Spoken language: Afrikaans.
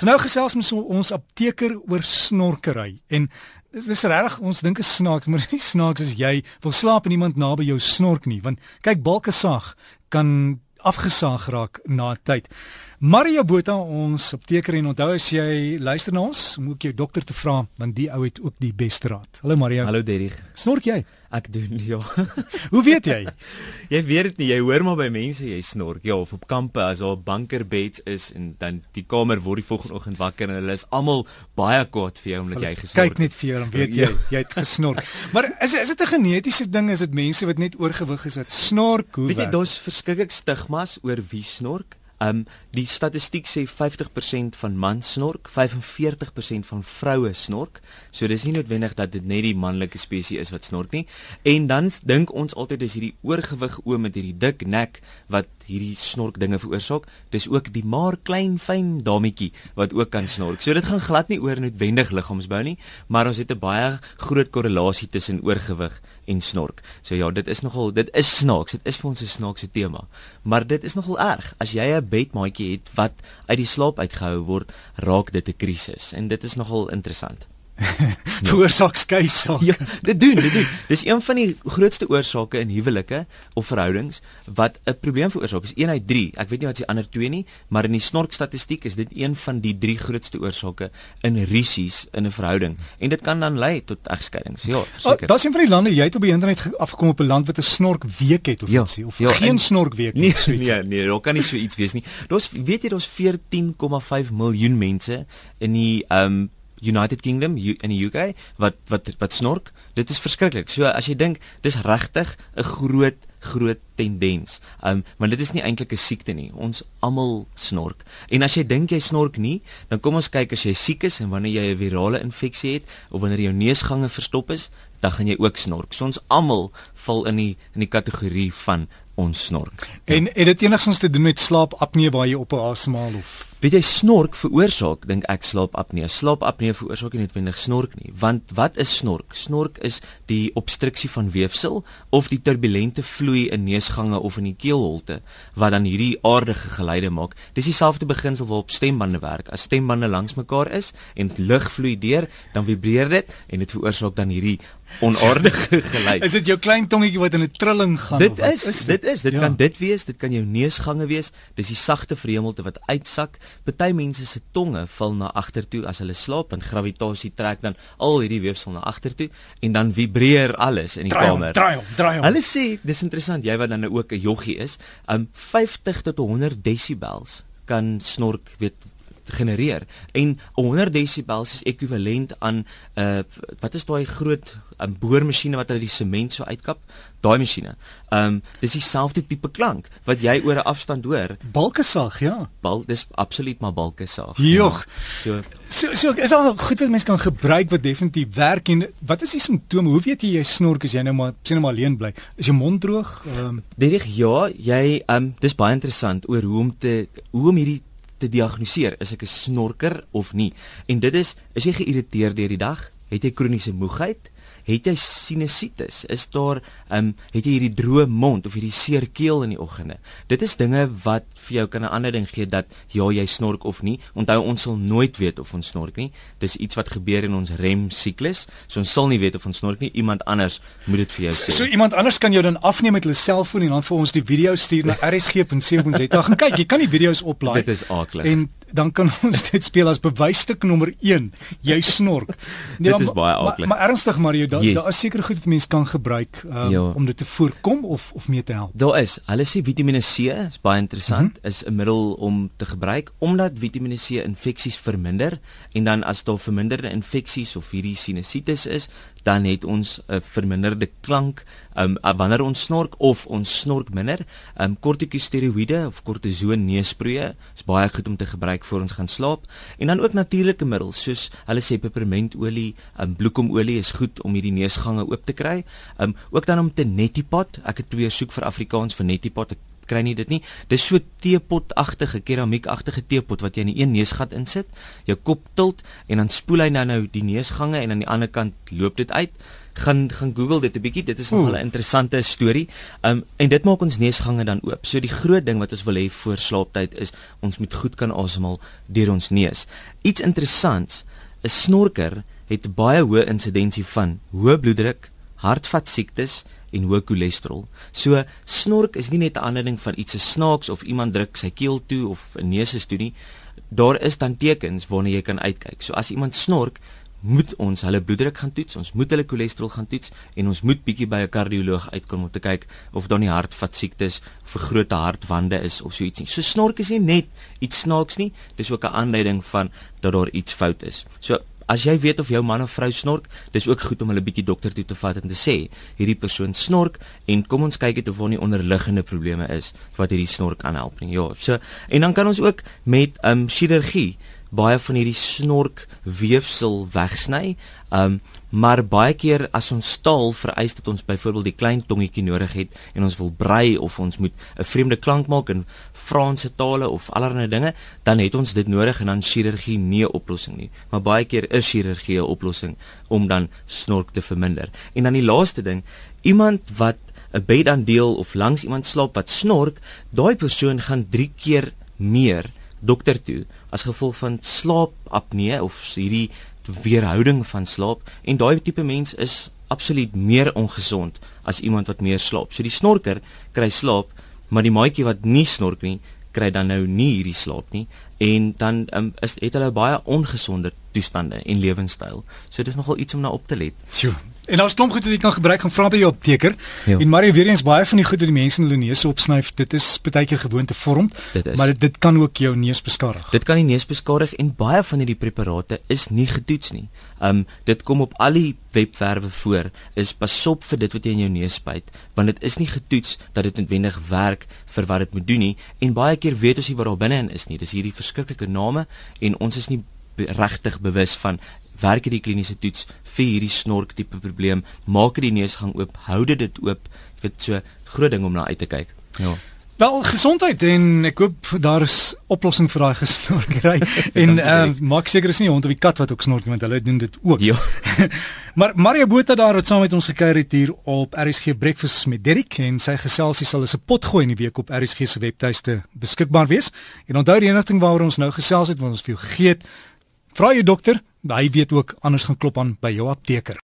So nou gesels ons ons apteker oor snorkery en dis, dis regtig ons dink is snaaks maar nie snaaks as jy wil slaap en iemand naby jou snork nie want kyk balke sag kan afgesaag raak na tyd. Mario Botha ons apteker en onthou as jy luister na ons, moet ek jou dokter te vra want die ou het ook die beste raad. Hallo Mario. Hallo Derrick. Snork jy? Ek doen ja. Hoe weet jy? jy weet dit nie, jy hoor maar by mense jy snork. Ja, of op kampe as daar bunkerbeds is en dan die kamer word die volgende oggend wakker en hulle is almal baie kwaad vir jou omdat jy gesnork het. Kyk net vir jou dan weet jy, ja. jy het gesnork. maar is is dit 'n genetiese ding? Is dit mense wat net oorgewig is wat snork? Hoe weet jy, daar's verskeie stigmas oor wie snork. Um die statistiek sê 50% van mans snork, 45% van vroue snork. So dis nie noodwendig dat dit net die manlike spesies is wat snork nie. En dan dink ons altyd dis hierdie oorgewig oom met hierdie dik nek wat hierdie snork dinge veroorsaak. Dis ook die maar klein fyn dametjie wat ook kan snork. So dit gaan glad nie oor noodwendig liggaamsbou nie, maar ons het 'n baie groot korrelasie tussen oorgewig en snork. So ja, dit is nogal dit is snaaks. Dit is vir ons 'n snaakse tema. Maar dit is nogal erg. As jy 'n bedmaatjie het wat uit die slaap uitgehou word, raak dit 'n krisis en dit is nogal interessant. veroorsaak skei saak. Ja, dit doen, dit doen. Dis een van die grootste oorsake in huwelike of verhoudings wat 'n probleem veroorsaak. Is 1 uit 3. Ek weet nie wat die ander 2 nie, maar in die snork statistiek is dit een van die 3 grootste oorsake in rusies in 'n verhouding en dit kan dan lei tot egskeidings. Ja, verseker. Oh, Daar's een van die lande jy het op die internet afgekom op 'n land wat 'n snork week het of ja, ietsie of ja, geen snork week nie. Nee, nee, nee, daar kan nie so iets wees nie. Daar's weet jy daar's 14,5 miljoen mense in die ehm um, United Kingdom in die UK wat wat wat snork. Dit is verskriklik. So as jy dink dis regtig 'n groot groot tendens. Um want dit is nie eintlik 'n siekte nie. Ons almal snork. En as jy dink jy snork nie, dan kom ons kyk as jy siek is en wanneer jy 'n virale infeksie het of wanneer jou neusgange verstop is, dan gaan jy ook snork. So ons almal val in die in die kategorie van ons snork. En ja. het dit enigstens te doen met slaapapnee waar jy op asemhaal of Weet jy snork veroorsaak dink ek slaapapnee. Slaapapnee veroorsaak nie noodwendig snork nie, want wat is snork? Snork is die obstruksie van weefsel of die turbulente vloei in neusgange of in die keelholte wat dan hierdie aardige geluide maak. Dis dieselfde beginsel waarop stembande werk. As stembande langs mekaar is en lug vloei deur, dan vibreer dit en dit veroorsaak dan hierdie onaardige geluid. Is dit jou klein tongetjie wat in 'n trilling gaan? Dit is, is dit? dit is, dit ja. kan dit wees, dit kan jou neusgange wees. Dis die sagte vreemdelte wat uitsak. Party mense se tonge val na agtertoe as hulle slaap en gravitasie trek dan al hierdie weefsel na agtertoe en dan vibreer alles in die draai kamer. Om, draai om, draai om. Hulle sê dis interessant, jy wat dan nou ook 'n joggie is, um 50 tot 100 desibels kan snork weet genereer en 100 desibels is ekwivalent aan 'n uh, wat is daai groot um, boormasjiene wat uit die sement so uitkap daai masjiene. Ehm um, dis dieselfde tipe klank wat jy oor 'n afstand hoor. Balkesaag, ja. Bal dis absoluut maar balkesaag. Jog. Ja. So so so is al goed wat mense kan gebruik wat definitief werk en wat is die simptome? Hoe weet jy jy snork as jy nou maar sien nou maar alleen bly? Is jou mond droog? Ehm um, Dit ja, jy ehm um, dis baie interessant oor hoe om te hoe om hierdie te diagnoseer is ek 'n snorker of nie. En dit is is jy geïrriteerd deur die dag? Het jy kroniese moegheid? Het jy sinusitis? Is daar ehm um, het jy hierdie droë mond of hierdie seer keel in die oggende? Dit is dinge wat vir jou kan 'n ander ding gee dat ja, jy snork of nie. Onthou ons sal nooit weet of ons snork nie. Dis iets wat gebeur in ons REM siklus. So ons sal nie weet of ons snork nie. Iemand anders moet dit vir jou sê. So, so iemand anders kan jou dan afneem met hulle selfoon en dan vir ons die video stuur na rsg.co.za. Gaan kyk, jy kan die video's oplaai. Dit is aaklig. En dan kan ons dit speel as bewysstuk nommer 1. Jy snork. Nee, dit is baie aardig. Maar, maar ernstig Mario, daar yes. daar is seker goed wat mense kan gebruik um, ja. om dit te voorkom of of mee te help. Daar is. Hulle sê Vitamiene C is baie interessant, mm -hmm. is 'n middel om te gebruik omdat Vitamiene C infeksies verminder en dan as daar verminderde infeksies of hierdie sinusitis is, dan het ons 'n verminderde klank um, wanneer ons snork of ons snork minder. Um kortikosteroïde of kortison neusproeë is baie goed om te gebruik voor ons gaan slaap en dan ook natuurlike middels soos hulle sê pepermentolie, um bloekomolie is goed om hierdie neusgange oop te kry. Um ook dan om te netipot. Ek het twee soek vir Afrikaans vir netipot. Ek kry nie dit nie. Dis so teepotagtige keramiekagtige teepot wat jy in die een neusgat insit, jou kop tilt en dan spoel hy nou nou die neusgange en aan die ander kant loop dit uit gaan gaan Google dit 'n bietjie. Dit is nogal 'n interessante storie. Um en dit maak ons neusgange dan oop. So die groot ding wat ons wil hê voor slaaptyd is ons moet goed kan asemhaal deur ons neus. Iets interessants, 'n snorker het baie hoë insidensie van hoë bloeddruk, hartvaskiektes en hoë cholesterol. So snork is nie net 'n ander ding van iets se snaaks of iemand druk sy keel toe of 'n neus is toe nie. Daar is dan tekens waarna jy kan uitkyk. So as iemand snork, moet ons hulle bloeddruk gaan toets, ons moet hulle cholesterol gaan toets en ons moet bietjie by 'n kardioloog uitkom om te kyk of daar nie hartvat siektes of vergrote hartwande is of so iets nie. So snork is nie net iets snaaks nie, dis ook 'n aanduiding van dat daar iets fout is. So as jy weet of jou man of vrou snork, dis ook goed om hulle bietjie dokter toe te vat en te sê hierdie persoon snork en kom ons kyk dit of daar nie onderliggende probleme is wat hierdie snork aanhelp nie. Ja, so en dan kan ons ook met ehm um, chirurgie baie van hierdie snork weefsel wegsny. Um maar baie keer as ons staal vereis dat ons byvoorbeeld die klein tongetjie nodig het en ons wil brei of ons moet 'n vreemde klank maak in Franse tale of allerlei dinge, dan het ons dit nodig en dan chirurgie nie 'n oplossing nie. Maar baie keer is chirurgie 'n oplossing om dan snork te verminder. En dan die laaste ding, iemand wat 'n bedaandeel of langs iemand slaap wat snork, daai persoon gaan 3 keer meer dokter toe as gevolg van slaapapnee of hierdie weerhouding van slaap en daai tipe mens is absoluut meer ongesond as iemand wat meer slaap. So die snorker kry slaap, maar die maatjie wat nie snork nie, kry dan nou nie hierdie slaap nie en dan um, is het hulle baie ongesonde toestande en lewenstyl. So dit is nogal iets om na op te let. Sjoe, En daar's klomp goed wat jy kan gebruik om vra by jou apteker. Ja. En Mario weer eens baie van die goed wat die mense in hulle neus opsnyf, dit is baie keer gewoonte vorm, maar dit, dit kan ook jou neus beskadig. Dit kan die neus beskadig en baie van hierdie preparate is nie getoets nie. Um dit kom op al die webwerwe voor. Is pasop vir dit wat jy in jou neus spuit, want dit is nie getoets dat dit noodwendig werk vir wat dit moet doen nie en baie keer weet ons nie wat daar binne in is nie. Dis hierdie verskriklike name en ons is nie regtig bewus van werk hierdie kliniese toets vir hierdie snork tipe probleem maak die neusgang oop hou dit oop jy weet so groot ding om na uit te kyk ja Wel gesondheid en ek hoop daar is oplossing vir daai gesnorkery en uh, maak seker is nie hond of die kat wat ook snork want hulle doen dit ook. Ja. maar Maria Botha daar wat saam met ons gekuier het hier op RSG Breakfast met Derrick en sy geselsie sal as 'n pot gooi in die week op RSG se webtuiste beskikbaar wees. En onthou die inligting waaroor ons nou gesels het wat ons vir jou het. Vra jou dokter, hy weet ook anders gaan klop aan by jou apteker.